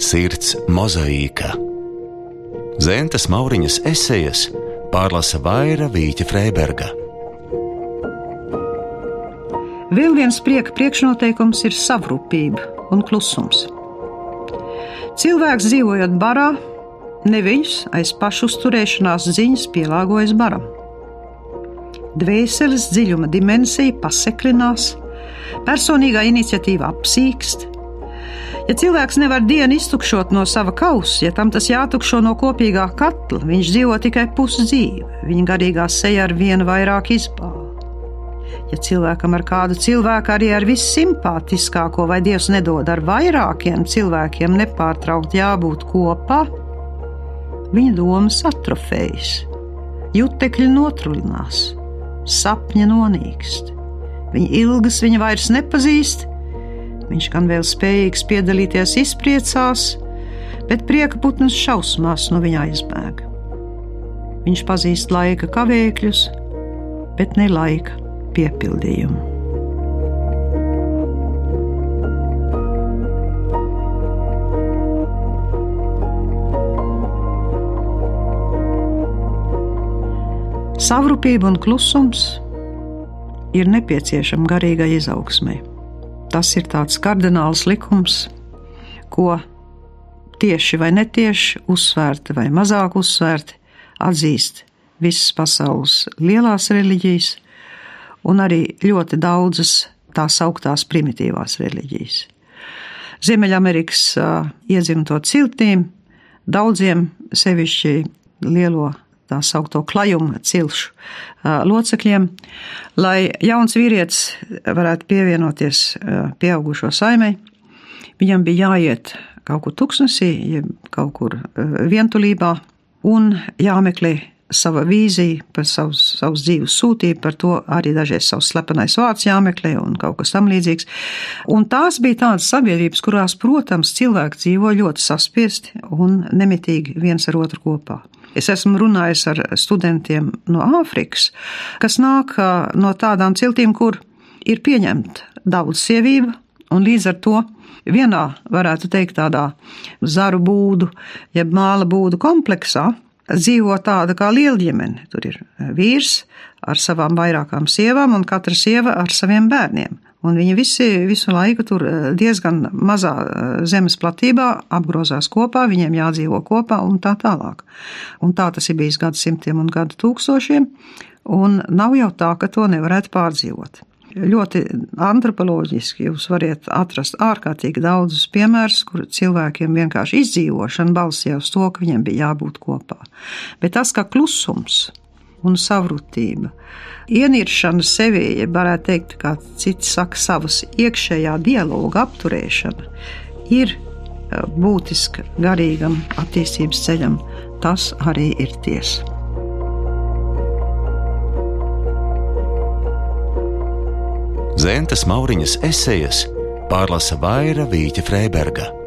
Sirds mozaīka. Zentas Mauriņas esejas pārlasa Vaira Vīķa Freiberga. Vēl viens prieka priekšnoteikums ir savrupība un klusums. Cilvēks dzīvojot barā, neviņš aiz pašu uzturēšanās ziņas pielāgojas baram. Dvēseles dziļuma dimensija paseklinās, personīgā iniciatīva apsīkst. Ja cilvēks nevar dienu iztukšot no sava kausa, ja tam tas jātukšo no kopīgā katla, viņš dzīvo tikai pusdzīvi, viņa garīgā seja ar vienu vairāk izbāzi. Ja cilvēkam ar kādu cilvēku arī ar vissimpātiskāko, vai Dievs nedod ar vairākiem cilvēkiem nepārtraukti jābūt kopā, viņa domas atrofējas, jutekļi notruļinās, sapņi nonīkst. Viņa ilgas viņa vairs nepazīst, viņš gan vēl spējīgs piedalīties izpriecās, bet prieka putnas šausmās no viņa aizbēga. Viņš pazīst laika kavēkļus, bet ne laika piepildījumu. Savrupība un klusums ir nepieciešama garīgai izaugsmai. Tas ir tāds kardināls likums, ko tieši vai netieši, uzsvērti vai mazāk uzsvērti, atzīst visas pasaules lielās reliģijas, un arī ļoti daudzas tās augtās primitīvās reliģijas. Ziemeļamerikas iedzimto ciltīm daudziem sevišķi lielo tā saucamo klajumu cilšu locekļiem, lai jauns vīrietis varētu pievienoties pieaugušo saimei, viņam bija jāiet kaut kur tuksnesī, kaut kur vientulībā un jāmeklē sava vīzija, par savus, savus dzīves sūtību, par to arī dažreiz savs slepenais vārds jāmeklē un kaut kas tam līdzīgs. Un tās bija tādas sabiedrības, kurās, protams, cilvēki dzīvo ļoti saspiesti un nemitīgi viens ar otru kopā. Es esmu runājis ar studentiem no Āfrikas, kas nāk no tādām ciltīm, kur ir pieņemta daudz sievību, un līdz ar to vienā, varētu teikt, tādā zaru būdu, jeb māla būdu kompleksā, dzīvo tāda kā liela ģimene. Tur ir vīrs ar savām vairākām sievām un katra sieva ar saviem bērniem. Un viņi visi visu laiku tur eh, diezgan mazā eh, zemes platībā apgrozās kopā, viņiem jādzīvo kopā un tā tālāk. Un tā tas ir bijis gadsimtiem un gadu tūkstošiem, un nav jau tā, ka to nevarētu pārdzīvot. Ļoti antropoloģiski jūs varat atrast ārkārtīgi daudzus piemērus, kur cilvēkiem vienkārši izdzīvošana balstīja uz to, ka viņiem bija jābūt kopā. Bet tas, ka klusums un savrutība, ieniršana sevī, ja varētu teikt, kā citi saka, savas iekšējā dialoga apturēšana, ir eh, būtiska garīgam attīstības ceļam. Tas arī ir tiesa. Zentas Mauriņas esejas pārlasa Vaira Vīķa Freiberga.